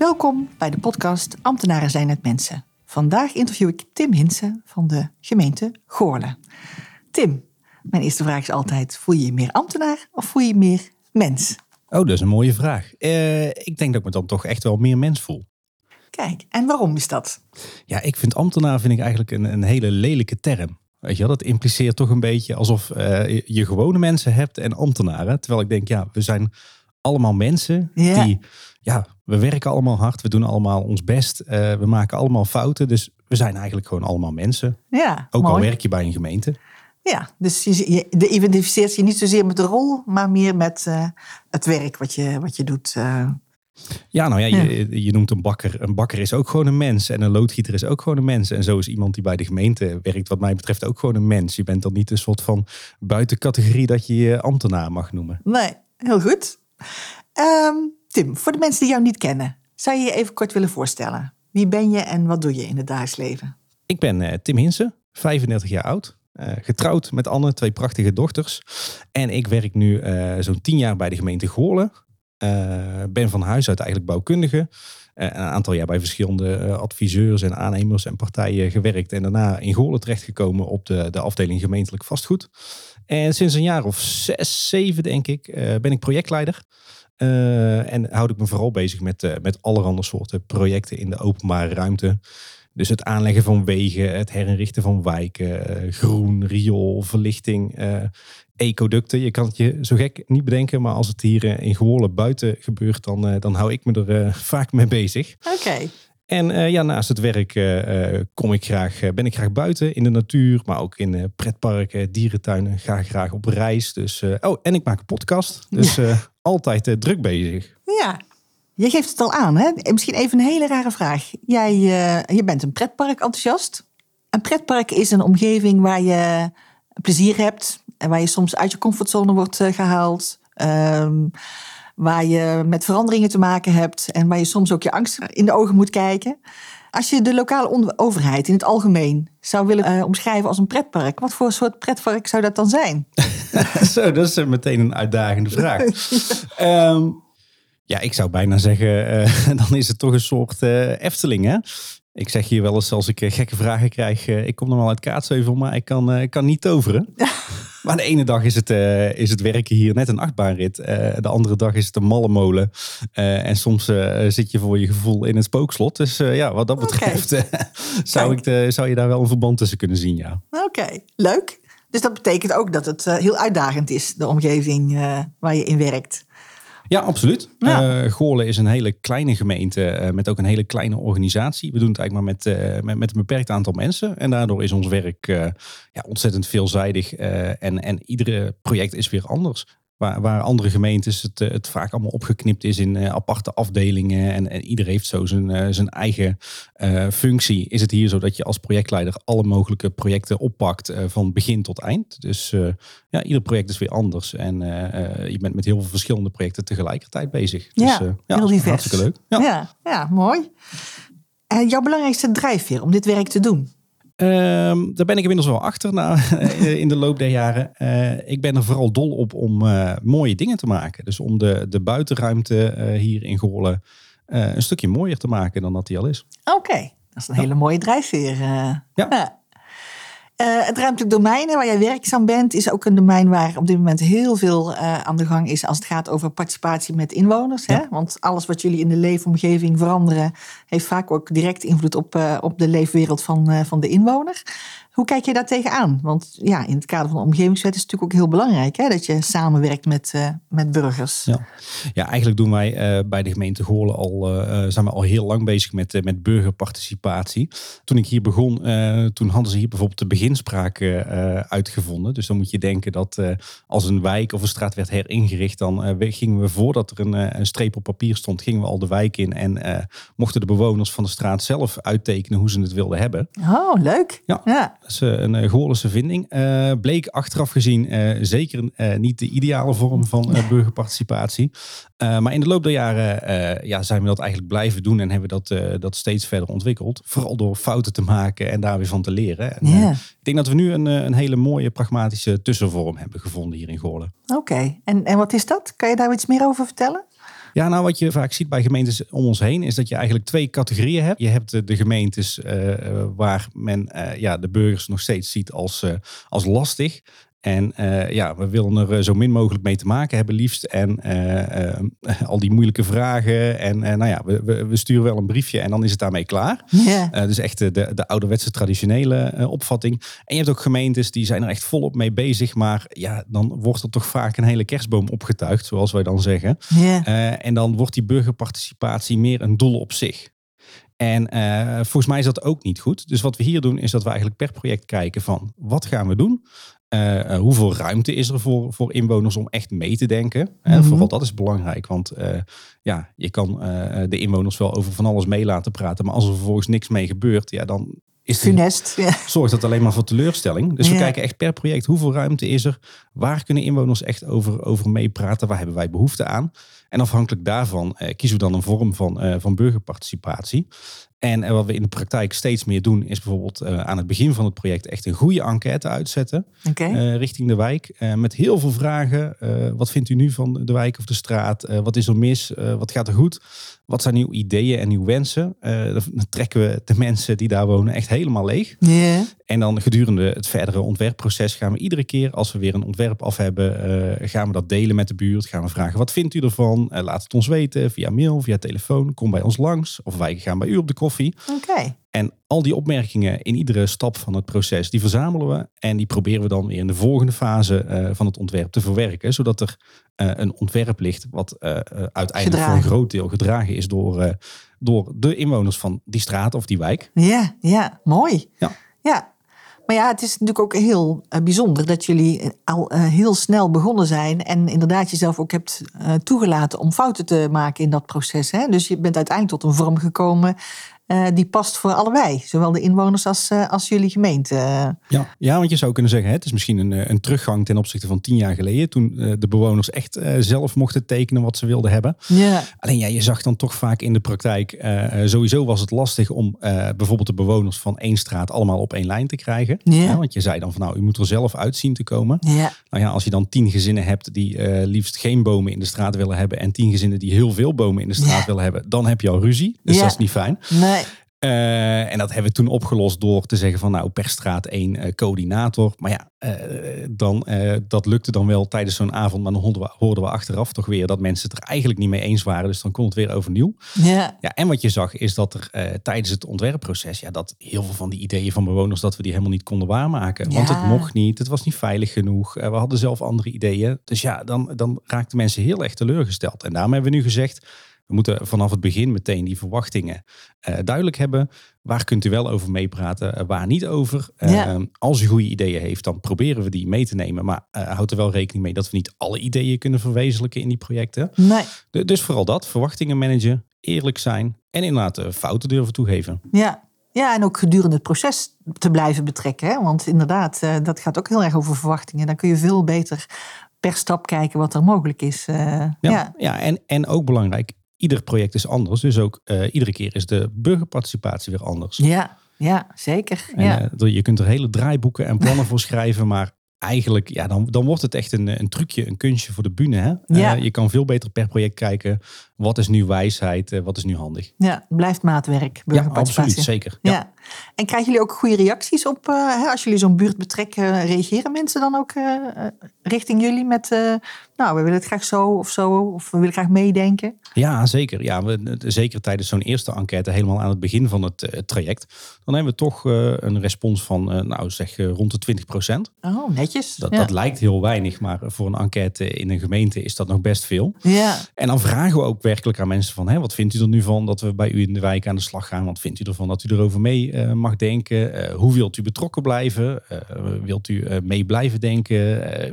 Welkom bij de podcast Ambtenaren zijn het mensen. Vandaag interview ik Tim Hinsen van de gemeente Goorlen. Tim, mijn eerste vraag is altijd: voel je je meer ambtenaar of voel je je meer mens? Oh, dat is een mooie vraag. Uh, ik denk dat ik me dan toch echt wel meer mens voel. Kijk, en waarom is dat? Ja, ik vind ambtenaar vind ik eigenlijk een, een hele lelijke term. Weet je wel, dat impliceert toch een beetje alsof uh, je gewone mensen hebt en ambtenaren. Terwijl ik denk, ja, we zijn allemaal mensen Ja. die, ja, we werken allemaal hard, we doen allemaal ons best, eh, we maken allemaal fouten. Dus we zijn eigenlijk gewoon allemaal mensen. Ja, Ook al werk je bij een gemeente. Ja, dus je, je de identificeert je niet zozeer met de rol, maar meer met eh, het werk wat je, wat je doet. eh. Ja, nou ja, Je, je noemt een bakker. Een bakker is ook gewoon een mens. En een loodgieter is ook gewoon een mens. En zo is iemand die bij de gemeente werkt, wat mij betreft, ook gewoon een mens. Je bent dan niet een soort van buitencategorie dat je je ambtenaar mag noemen. Nee, heel goed. Ehm, Tim, voor de mensen die jou niet kennen, zou je je even kort willen voorstellen? Wie ben je en wat doe je in het dagelijks leven? Ik ben eh, Tim Hinsen, 35 jaar oud. eh, getrouwd met Anne, twee prachtige dochters. En ik werk nu eh, zo'n 10 jaar bij de gemeente Goorlen. Ben van huis uit eigenlijk bouwkundige. Een aantal jaar bij verschillende adviseurs en aannemers en partijen gewerkt. En daarna in Goorlen terechtgekomen op de, de afdeling gemeentelijk vastgoed. En sinds een jaar of zes, zeven denk ik, ben ik projectleider. Eh, en houd ik me vooral bezig met, eh, met allerhande soorten projecten in de openbare ruimte. Dus het aanleggen van wegen, het herinrichten van wijken, eh, groen, riool, verlichting, ecoducten. Je kan het je zo gek niet bedenken, maar als het hier in Goorlen buiten gebeurt, dan, dan hou ik me er vaak mee bezig. Oké, En ja, naast het werk kom ik graag, ben ik graag buiten in de natuur, maar ook in pretparken, dierentuinen. Ga graag op reis. Dus, oh, en ik maak een podcast. Dus altijd eh, druk bezig. ja. Je geeft het al aan, hè? En Misschien even een hele rare vraag. Jij eh, je bent een pretpark-enthousiast. Een pretpark is een omgeving waar je plezier hebt en waar je soms uit je comfortzone wordt eh, gehaald. Ehm, waar je met veranderingen te maken hebt en waar je soms ook je angst in de ogen moet kijken. Als je de lokale overheid in het algemeen zou willen omschrijven als een pretpark, wat voor soort pretpark zou dat dan zijn? Zo, dat is meteen een uitdagende vraag. Ehm, ja, ik zou bijna zeggen, eh, dan is het toch een soort eh, Efteling, hè? Ik zeg hier wel eens als ik eh, gekke vragen krijg, ik kom normaal uit Kaatsheuvel, maar ik kan, ik kan niet toveren. Maar de ene dag is het, is het werken hier net een achtbaanrit. De andere dag is het een mallenmolen. En soms zit je voor je gevoel in een spookslot. Dus ja, wat dat betreft eh, zou, ik de, zou je daar wel een verband tussen kunnen zien, ja. Oké, leuk. Dus dat betekent ook dat het eh, heel uitdagend is, de omgeving eh, waar je in werkt. Ja, absoluut. Ja. Eh, Goorlen is een hele kleine gemeente met ook een hele kleine organisatie. We doen het eigenlijk maar met, met, met een beperkt aantal mensen. En daardoor is ons werk ja, ontzettend veelzijdig. en, en iedere project is weer anders. Waar, waar andere gemeentes het, eh, het vaak allemaal opgeknipt is in eh, aparte afdelingen. En, en ieder heeft zo zijn, eh, zijn eigen functie. Is het hier zo dat je als projectleider alle mogelijke projecten oppakt van begin tot eind. Dus ja, ieder project is weer anders. En je bent met heel veel verschillende projecten tegelijkertijd bezig. Dus, Ja, eh, heel divers. Hartstikke leuk. Ja. Ja, ja, mooi. En jouw belangrijkste drijfveer om dit werk te doen? Ehm, daar ben ik inmiddels wel achter na, in de loop der jaren. Eh, ik ben er vooral dol op om eh, mooie dingen te maken. Dus om de, de buitenruimte eh, hier in Goorlen eh, een stukje mooier te maken dan dat die al is. Oké, dat is een hele mooie drijfveer. eh. Ja. Eh, het ruimtelijk domein waar jij werkzaam bent, is ook een domein waar op dit moment heel veel eh, aan de gang is als het gaat over participatie met inwoners. Hè? Want alles wat jullie in de leefomgeving veranderen, heeft vaak ook direct invloed op, eh, op de leefwereld van, van de inwoner. Hoe kijk je daar tegenaan? Want ja, in het kader van de omgevingswet is het natuurlijk ook heel belangrijk hè, dat je samenwerkt met, uh, met burgers. Ja. ja, eigenlijk doen wij uh, bij de gemeente Goorlen al, uh, zijn we al heel lang bezig met, met burgerparticipatie. Toen ik hier begon, toen hadden ze hier bijvoorbeeld de beginspraak uitgevonden. Dus dan moet je denken dat als een wijk of een straat werd heringericht, dan gingen we voordat er een, een, streep op papier stond, gingen we al de wijk in en mochten de bewoners van de straat zelf uittekenen hoe ze het wilden hebben. Oh, leuk. Ja, ja. Dat is een uh, Goorlense vinding. Uh, bleek achteraf gezien uh, zeker niet de ideale vorm van burgerparticipatie. maar in de loop der jaren ja, zijn we dat eigenlijk blijven doen en hebben we dat, dat steeds verder ontwikkeld. Vooral door fouten te maken en daar weer van te leren. En, yeah. ik denk dat we nu een, een hele mooie pragmatische tussenvorm hebben gevonden hier in Goorlen. Oké, en, en wat is dat? Kan je daar iets meer over vertellen? Ja, nou wat je vaak ziet bij gemeentes om ons heen is dat je eigenlijk twee categorieën hebt. Je hebt de gemeentes uh, waar men ja, de burgers nog steeds ziet als, als lastig. En uh, ja, we willen er zo min mogelijk mee te maken hebben, liefst. En uh, uh, al die moeilijke vragen. En nou ja, we, we, we, sturen wel een briefje en dan is het daarmee klaar. Yeah. dus echt de, de ouderwetse traditionele opvatting. En je hebt ook gemeentes die zijn er echt volop mee bezig. Maar ja, dan wordt er toch vaak een hele kerstboom opgetuigd, zoals wij dan zeggen. Yeah. en dan wordt die burgerparticipatie meer een doel op zich. En volgens mij is dat ook niet goed. Dus wat we hier doen, is dat we eigenlijk per project kijken van wat gaan we doen? Uh, hoeveel ruimte is er voor, voor inwoners om echt mee te denken? Mm -hmm. Vooral dat is belangrijk, want uh, ja, je kan de inwoners wel over van alles mee laten praten, maar als er vervolgens niks mee gebeurt, ja, dan is Funest, ja. zorgt dat alleen maar voor teleurstelling. Dus ja. we kijken echt per project hoeveel ruimte is er, waar kunnen inwoners echt over, over meepraten, waar hebben wij behoefte aan? En afhankelijk daarvan kiezen we dan een vorm van, van burgerparticipatie. En wat we in de praktijk steeds meer doen, is bijvoorbeeld uh, aan het begin van het project echt een goede enquête uitzetten. Okay. Uh, richting de wijk. Uh, met heel veel vragen. wat vindt u nu van de wijk of de straat? wat is er mis? wat gaat er goed? Wat zijn uw ideeën en uw wensen? dan trekken we de mensen die daar wonen echt helemaal leeg. Yeah. En dan gedurende het verdere ontwerpproces gaan we iedere keer als we weer een ontwerp af hebben, gaan we dat delen met de buurt. Gaan we vragen, wat vindt u ervan? laat het ons weten via mail, via telefoon. Kom bij ons langs. Of wij gaan bij u op de koffie. Oké. En al die opmerkingen in iedere stap van het proces, die verzamelen we. En die proberen we dan weer in de volgende fase uh, van het ontwerp te verwerken. Zodat er uh, een ontwerp ligt wat uh, uiteindelijk Gedragen. voor een groot deel gedragen is door, door de inwoners van die straat of die wijk. Ja, ja, mooi. Ja. ja. Maar ja, het is natuurlijk ook heel bijzonder dat jullie al heel snel begonnen zijn. En inderdaad jezelf ook hebt toegelaten om fouten te maken in dat proces. Hè? Dus je bent uiteindelijk tot een vorm gekomen uh, die past voor allebei. Zowel de inwoners als, uh, als jullie gemeente. Ja. ja, want je zou kunnen zeggen, hè, het is misschien een, een teruggang ten opzichte van tien jaar geleden. Toen uh, de bewoners echt zelf mochten tekenen wat ze wilden hebben. Ja. Alleen ja, je zag dan toch vaak in de praktijk, sowieso was het lastig om bijvoorbeeld de bewoners van één straat allemaal op één lijn te krijgen. Ja. want je zei dan van nou, u moet er zelf uitzien te komen. Ja. Nou ja, als je dan tien gezinnen hebt die liefst geen bomen in de straat willen hebben. En tien gezinnen die heel veel bomen in de straat willen hebben. Dan heb je al ruzie. Dus dat is niet fijn. Nee. Uh, en dat hebben we toen opgelost door te zeggen van nou per straat één uh, coördinator. Maar ja, uh, dan, dat lukte dan wel tijdens zo'n avond. Maar dan hoorden we, hoorden we achteraf toch weer dat mensen het er eigenlijk niet mee eens waren. Dus dan kon het weer overnieuw. Ja. Ja, en wat je zag is dat er tijdens het ontwerpproces, ja, dat heel veel van die ideeën van bewoners, dat we die helemaal niet konden waarmaken. Want het mocht niet, het was niet veilig genoeg. we hadden zelf andere ideeën. Dus ja, dan, dan raakten mensen heel erg teleurgesteld. En daarom hebben we nu gezegd, we moeten vanaf het begin meteen die verwachtingen uh, duidelijk hebben. Waar kunt u wel over meepraten, uh, waar niet over. Uh, Ja. Als u goede ideeën heeft, dan proberen we die mee te nemen. Maar houd er wel rekening mee dat we niet alle ideeën kunnen verwezenlijken in die projecten. Nee. De- dus vooral dat, verwachtingen managen, eerlijk zijn en inderdaad fouten durven toegeven. Ja. ja, en ook gedurende het proces te blijven betrekken. Hè? Want inderdaad, eh, dat gaat ook heel erg over verwachtingen. Dan kun je veel beter per stap kijken wat er mogelijk is. eh, Ja, ja. ja. en, en ook belangrijk, ieder project is anders. Dus ook uh, iedere keer is de burgerparticipatie weer anders. Ja, ja, zeker. En, ja. uh, je kunt er hele draaiboeken en plannen voor schrijven, maar eigenlijk, ja, dan, dan wordt het echt een, een trucje, een kunstje voor de bühne. Hè? Ja. Uh, je kan veel beter per project kijken, wat is nu wijsheid, uh, wat is nu handig. ja, blijft maatwerk, Ja, absoluut, zeker. Ja. Ja. En krijgen jullie ook goede reacties op, uh, hè, als jullie zo'n buurt betrekken, reageren mensen dan ook richting jullie met, nou, we willen het graag zo of zo, of we willen graag meedenken? Ja, zeker. Ja, we, zeker tijdens zo'n eerste enquête, helemaal aan het begin van het, het traject, dan hebben we toch een respons van, nou zeg, rond de 20 procent. Oh, netjes. Dat, dat lijkt heel weinig, maar voor een enquête in een gemeente is dat nog best veel. Ja. En dan vragen we ook werkelijk aan mensen van, hè, wat vindt u er nu van dat we bij u in de wijk aan de slag gaan? Wat vindt u ervan dat u erover mee uh, mag denken? Uh, hoe wilt u betrokken blijven? Uh, wilt u mee blijven denken?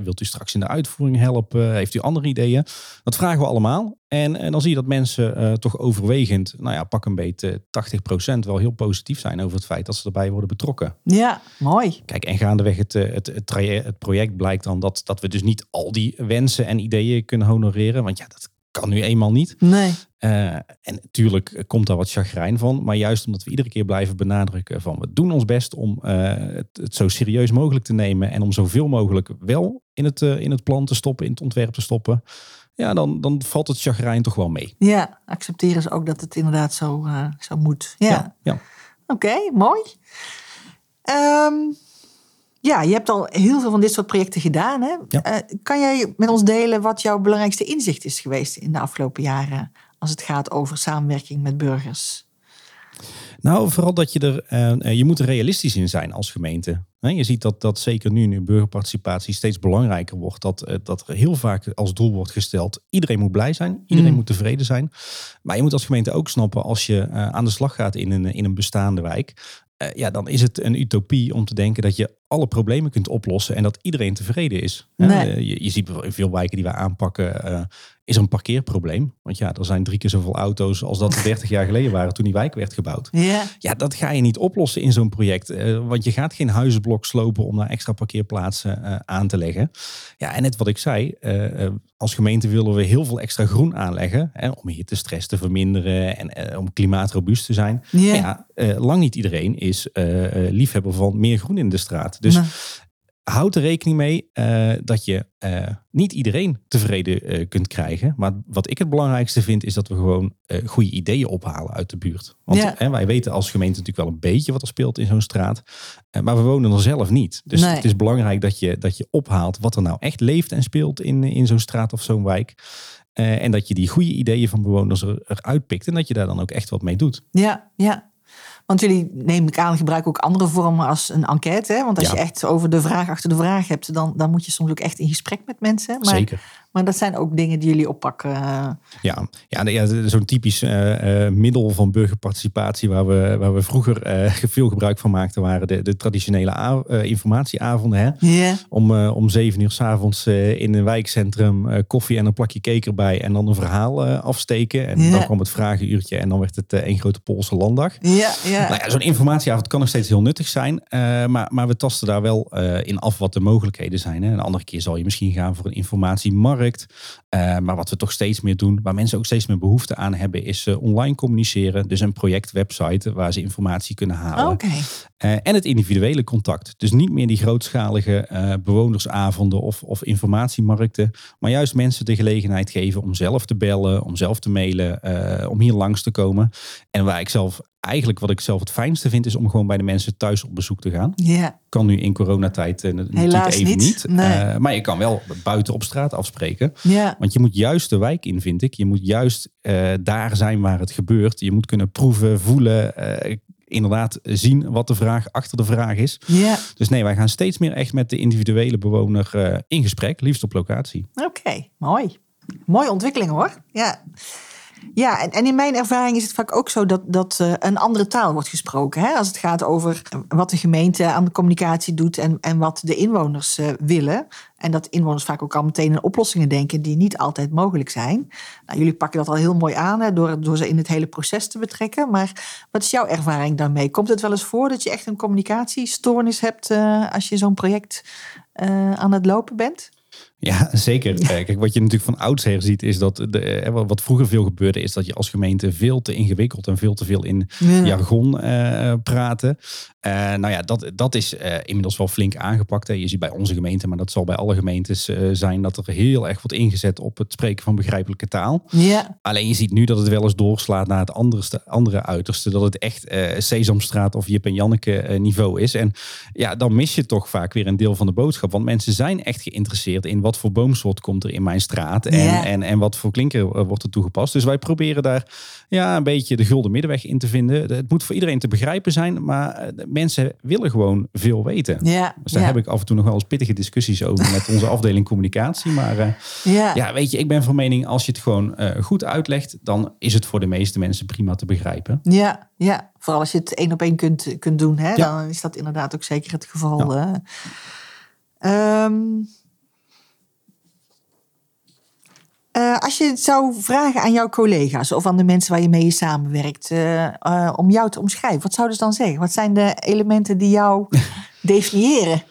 wilt u straks in de uitvoering helpen? Heeft u andere ideeën? Dat vragen we allemaal. En, en dan zie je dat mensen toch overwegend, nou ja, pak een beetje 80% wel heel positief zijn over het feit dat ze erbij worden betrokken. Ja, mooi. Kijk, en gaandeweg het, het, het, het project blijkt dan dat, dat we dus niet al die wensen en ideeën kunnen honoreren. Want ja, dat kan nu eenmaal niet. Nee. Uh, en natuurlijk komt daar wat chagrijn van. Maar juist omdat we iedere keer blijven benadrukken van we doen ons best om uh, het, het, zo serieus mogelijk te nemen. En om zoveel mogelijk wel in het, uh, in het plan te stoppen, in het ontwerp te stoppen. Ja, dan, dan valt het chagrijn toch wel mee. Ja, accepteren ze ook dat het inderdaad zo, zo moet. Ja. ja, ja. Oké, okay, mooi. Um, ja, je hebt al heel veel van dit soort projecten gedaan. Hè? Ja. Uh, kan jij met ons delen wat jouw belangrijkste inzicht is geweest in de afgelopen jaren als het gaat over samenwerking met burgers? Nou, vooral dat je er, uh, je moet er realistisch in zijn als gemeente. Je ziet dat, dat zeker nu, nu burgerparticipatie steeds belangrijker wordt, dat, uh, dat er heel vaak als doel wordt gesteld, iedereen moet blij zijn, iedereen mm. moet tevreden zijn. Maar je moet als gemeente ook snappen, als je aan de slag gaat in een, in een bestaande wijk, uh, ja, dan is het een utopie om te denken dat je alle problemen kunt oplossen en dat iedereen tevreden is. Nee. Uh, je, je, ziet in veel wijken die wij aanpakken, uh, is er een parkeerprobleem. Want ja, er zijn drie keer zoveel auto's als dat er 30 jaar geleden waren toen die wijk werd gebouwd. Ja, ja dat ga je niet oplossen in zo'n project. want je gaat geen huizenblok slopen om daar extra parkeerplaatsen aan te leggen. Ja, en net wat ik zei, als gemeente willen we heel veel extra groen aanleggen. Hè, om hittestress te verminderen en om klimaatrobuust te zijn. Ja. ja lang niet iedereen is liefhebber van meer groen in de straat. Dus. Houd er rekening mee uh, dat je uh, niet iedereen tevreden uh, kunt krijgen. Maar wat ik het belangrijkste vind, is dat we gewoon goede ideeën ophalen uit de buurt. Want Ja. hè, wij weten als gemeente natuurlijk wel een beetje wat er speelt in zo'n straat. maar we wonen er zelf niet. Dus Nee. het is belangrijk dat je, dat je ophaalt wat er nou echt leeft en speelt in, in zo'n straat of zo'n wijk. Eh, en dat je die goede ideeën van bewoners er, eruit pikt. En dat je daar dan ook echt wat mee doet. Ja, ja. Want jullie, neem ik aan, gebruiken ook andere vormen als een enquête. Hè? Want als Ja. je echt over de vraag achter de vraag hebt, dan, dan moet je soms ook echt in gesprek met mensen. Maar, Zeker. Maar dat zijn ook dingen die jullie oppakken. eh, Ja, ja, ja zo'n typisch eh, eh, middel van burgerparticipatie waar we, waar we vroeger veel gebruik van maakten, waren de, de traditionele informatieavonden. Hè? Om, om zeven uur s'avonds avonds in een wijkcentrum koffie en een plakje cake erbij en dan een verhaal afsteken. En dan kwam het vragenuurtje en dan werd het één grote Poolse landdag. ja, ja. Nou ja, zo'n informatieavond kan nog steeds heel nuttig zijn. maar, maar we tasten daar wel in af wat de mogelijkheden zijn. Hè. Een andere keer zal je misschien gaan voor een informatiemarkt. Eh, maar wat we toch steeds meer doen, waar mensen ook steeds meer behoefte aan hebben, is eh, online communiceren. Dus een projectwebsite waar ze informatie kunnen halen. Oké. Eh, en het individuele contact. Dus niet meer die grootschalige bewonersavonden of, of informatiemarkten. Maar juist mensen de gelegenheid geven om zelf te bellen, om zelf te mailen, om hier langs te komen. En waar ik zelf eigenlijk wat ik zelf het fijnste vind, is om gewoon bij de mensen thuis op bezoek te gaan. Ja, Kan nu in coronatijd natuurlijk Helaas even niet. niet. Nee. Eh, maar je kan wel buiten op straat afspreken. ja. Want je moet juist de wijk in, vind ik. Je moet juist eh, daar zijn waar het gebeurt. Je moet kunnen proeven, voelen, inderdaad zien wat de vraag achter de vraag is. ja. Dus nee, wij gaan steeds meer echt met de individuele bewoner in gesprek, liefst op locatie. Oké, mooi. Mooie ontwikkeling hoor. Ja. Ja, en, in mijn ervaring is het vaak ook zo dat, dat eh, een andere taal wordt gesproken. Hè? Als het gaat over wat de gemeente aan de communicatie doet en, en wat de inwoners eh, willen. En dat inwoners vaak ook al meteen in oplossingen denken die niet altijd mogelijk zijn. Nou, jullie pakken dat al heel mooi aan hè, door, door ze in het hele proces te betrekken. Maar wat is jouw ervaring daarmee? Komt het wel eens voor dat je echt een communicatiestoornis hebt eh, als je zo'n project aan het lopen bent? Ja, zeker. Eh, Kijk, wat je natuurlijk van oudsher ziet, is dat de, eh, wat wat vroeger veel gebeurde, is dat je als gemeente veel te ingewikkeld en veel te veel in Ja. jargon eh, praten. Eh, nou ja, dat, dat is eh, inmiddels wel flink aangepakt. Hè. Je ziet bij onze gemeente, maar dat zal bij alle gemeentes eh, zijn, dat er heel erg wordt ingezet op het spreken van begrijpelijke taal. Ja, Alleen je ziet nu dat het wel eens doorslaat naar het andere, andere uiterste. Dat het echt eh, Sesamstraat of Jip en Janneke eh, niveau is. En ja, dan mis je toch vaak weer een deel van de boodschap. Want mensen zijn echt geïnteresseerd in wat voor boomsoort komt er in mijn straat. En, Ja. en, en wat voor klinker eh, wordt er toegepast. Dus wij proberen daar ja, een beetje de gulden middenweg in te vinden. Het moet voor iedereen te begrijpen zijn. Maar eh, mensen willen gewoon veel weten. ja, Dus daar ja. heb ik af en toe nog wel eens pittige discussies over met onze afdeling communicatie. Maar eh, ja. ja, weet je, ik ben van mening, als je het gewoon goed uitlegt, dan is het voor de meeste mensen prima te begrijpen. Ja, ja, vooral als je het één op één kunt, kunt doen, hè, Ja. dan is dat inderdaad ook zeker het geval. hè. Ehm, eh, als je het zou vragen aan jouw collega's of aan de mensen waar je mee samenwerkt, eh, eh, om jou te omschrijven, wat zouden ze dan zeggen? Wat zijn de elementen die jou definiëren?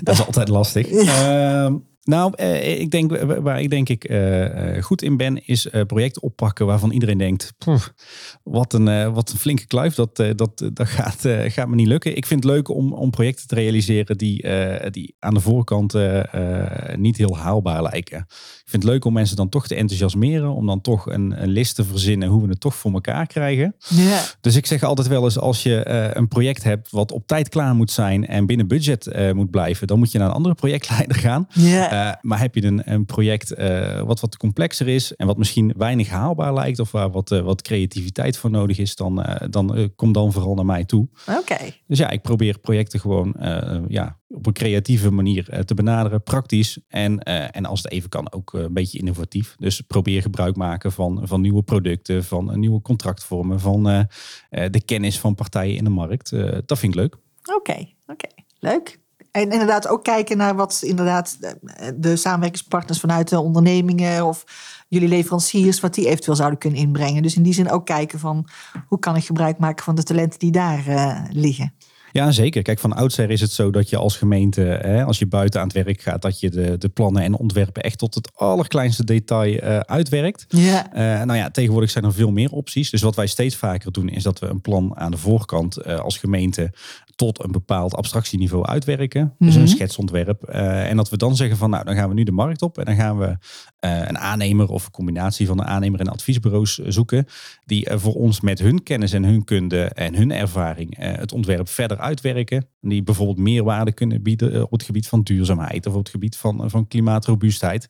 Dat is altijd lastig. Nou, eh, ik denk, waar ik denk ik eh, eh, goed in ben, is projecten oppakken waarvan iedereen denkt, "Poeh, wat een, wat een flinke kluif, dat, dat, dat gaat, gaat me niet lukken. Ik vind het leuk om, om projecten te realiseren die, eh, die aan de voorkant niet heel haalbaar lijken. Ik vind het leuk om mensen dan toch te enthousiasmeren, om dan toch een, een list te verzinnen hoe we het toch voor elkaar krijgen. Dus ik zeg altijd wel eens, als je een project hebt wat op tijd klaar moet zijn en binnen budget moet blijven, dan moet je naar een andere projectleider gaan. ja, Eh, maar heb je een, een project eh, wat wat complexer is en wat misschien weinig haalbaar lijkt of waar wat, eh, wat creativiteit voor nodig is, dan, dan kom dan vooral naar mij toe. oké. Dus ja, ik probeer projecten gewoon ja, op een creatieve manier te benaderen, praktisch en, en als het even kan ook een beetje innovatief. Dus probeer gebruik maken van, van nieuwe producten, van nieuwe contractvormen, van de kennis van partijen in de markt. Dat vind ik leuk. Oké, oké, leuk. En inderdaad ook kijken naar wat inderdaad de- de samenwerkingspartners vanuit de ondernemingen of jullie leveranciers, wat die eventueel zouden kunnen inbrengen. Dus in die zin ook kijken van hoe kan ik gebruik maken van de talenten die daar eh, liggen. Ja, zeker. Kijk, van oudsher is het zo dat je als gemeente, hè, als je buiten aan het werk gaat, dat je de, de plannen en ontwerpen echt tot het allerkleinste detail eh, uitwerkt. Ja, Eh, nou ja, tegenwoordig zijn er veel meer opties. Dus wat wij steeds vaker doen, is dat we een plan aan de voorkant eh, als gemeente tot een bepaald abstractieniveau uitwerken. Dus Mhm. een schetsontwerp. Eh, en dat we dan zeggen van, nou, dan gaan we nu de markt op en dan gaan we een aannemer of een combinatie van een aannemer en adviesbureaus zoeken, die voor ons met hun kennis en hun kunde en hun ervaring het ontwerp verder uitwerken. Die bijvoorbeeld meerwaarde kunnen bieden eh, op het gebied van duurzaamheid of op het gebied van, van klimaatrobuustheid.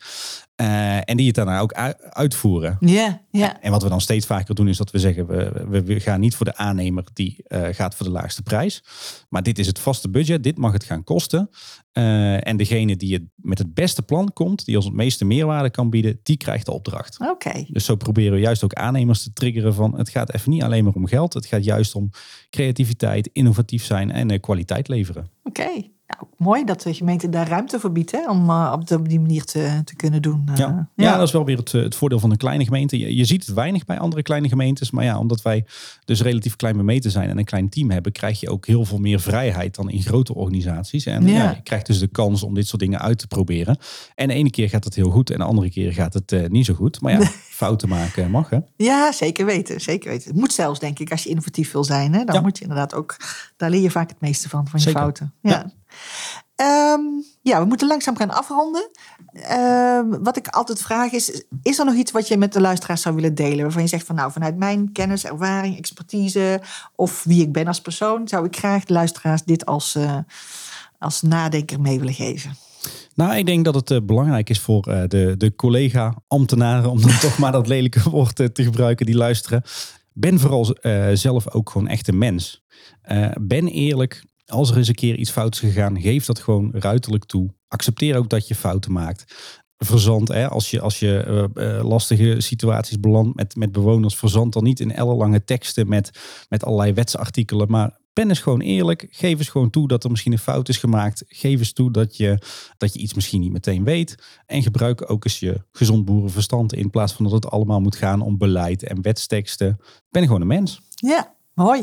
Eh, en die het daarna ook uitvoeren. ja, ja. En wat we dan steeds vaker doen, is dat we zeggen: we, we, we gaan niet voor de aannemer die eh, gaat voor de laagste prijs. Maar dit is het vaste budget, dit mag het gaan kosten. Eh, en degene die het met het beste plan komt, die ons het meeste meerwaarde kan bieden, die krijgt de opdracht. Oké, Dus zo proberen we juist ook aannemers te triggeren van het gaat even niet alleen maar om geld. Het gaat juist om creativiteit, innovatief zijn en eh, leveren. oké. Nou, mooi dat de gemeente daar ruimte voor biedt hè, om eh, op, die manier te, te kunnen doen. Eh, Ja. ja, dat is wel weer het, eh, het voordeel van een kleine gemeente. Je, je ziet het weinig bij andere kleine gemeentes. Maar ja, omdat wij dus relatief klein bemeten zijn en een klein team hebben, krijg je ook heel veel meer vrijheid dan in grote organisaties. En Ja. ja. je krijgt dus de kans om dit soort dingen uit te proberen. En de ene keer gaat het heel goed en de andere keer gaat het niet zo goed. Maar ja, fouten maken mag hè. Ja, zeker weten. Zeker weten. Het moet zelfs, denk ik, als je innovatief wil zijn. Hè, dan moet je inderdaad ook, daar leer je vaak het meeste van, van je Zeker. fouten. Ja. Ehm, ja, we moeten langzaam gaan afronden. Ehm, wat ik altijd vraag is, is er nog iets wat je met de luisteraars zou willen delen? Waarvan je zegt van nou, vanuit mijn kennis, ervaring, expertise of wie ik ben als persoon, zou ik graag de luisteraars dit als, eh, als nadenker mee willen geven. Nou, ik denk dat het eh, belangrijk is voor eh, de, de collega-ambtenaren, om dan toch maar dat lelijke woord te gebruiken, die luisteren. Ben vooral zelf ook gewoon echt een mens. Ben eerlijk. Als er eens een keer iets fout is gegaan, geef dat gewoon ruiterlijk toe. Accepteer ook dat je fouten maakt. Verzand, hè, als je, als je eh, eh, lastige situaties belandt met, met bewoners, verzand dan niet in ellenlange teksten met, met allerlei wetsartikelen. Maar ben eens gewoon eerlijk. Geef eens gewoon toe dat er misschien een fout is gemaakt. Geef eens toe dat je, dat je iets misschien niet meteen weet. En gebruik ook eens je gezond boerenverstand in plaats van dat het allemaal moet gaan om beleid en wetsteksten. Ben gewoon een mens. Ja, mooi.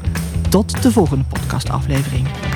Tot de volgende podcastaflevering.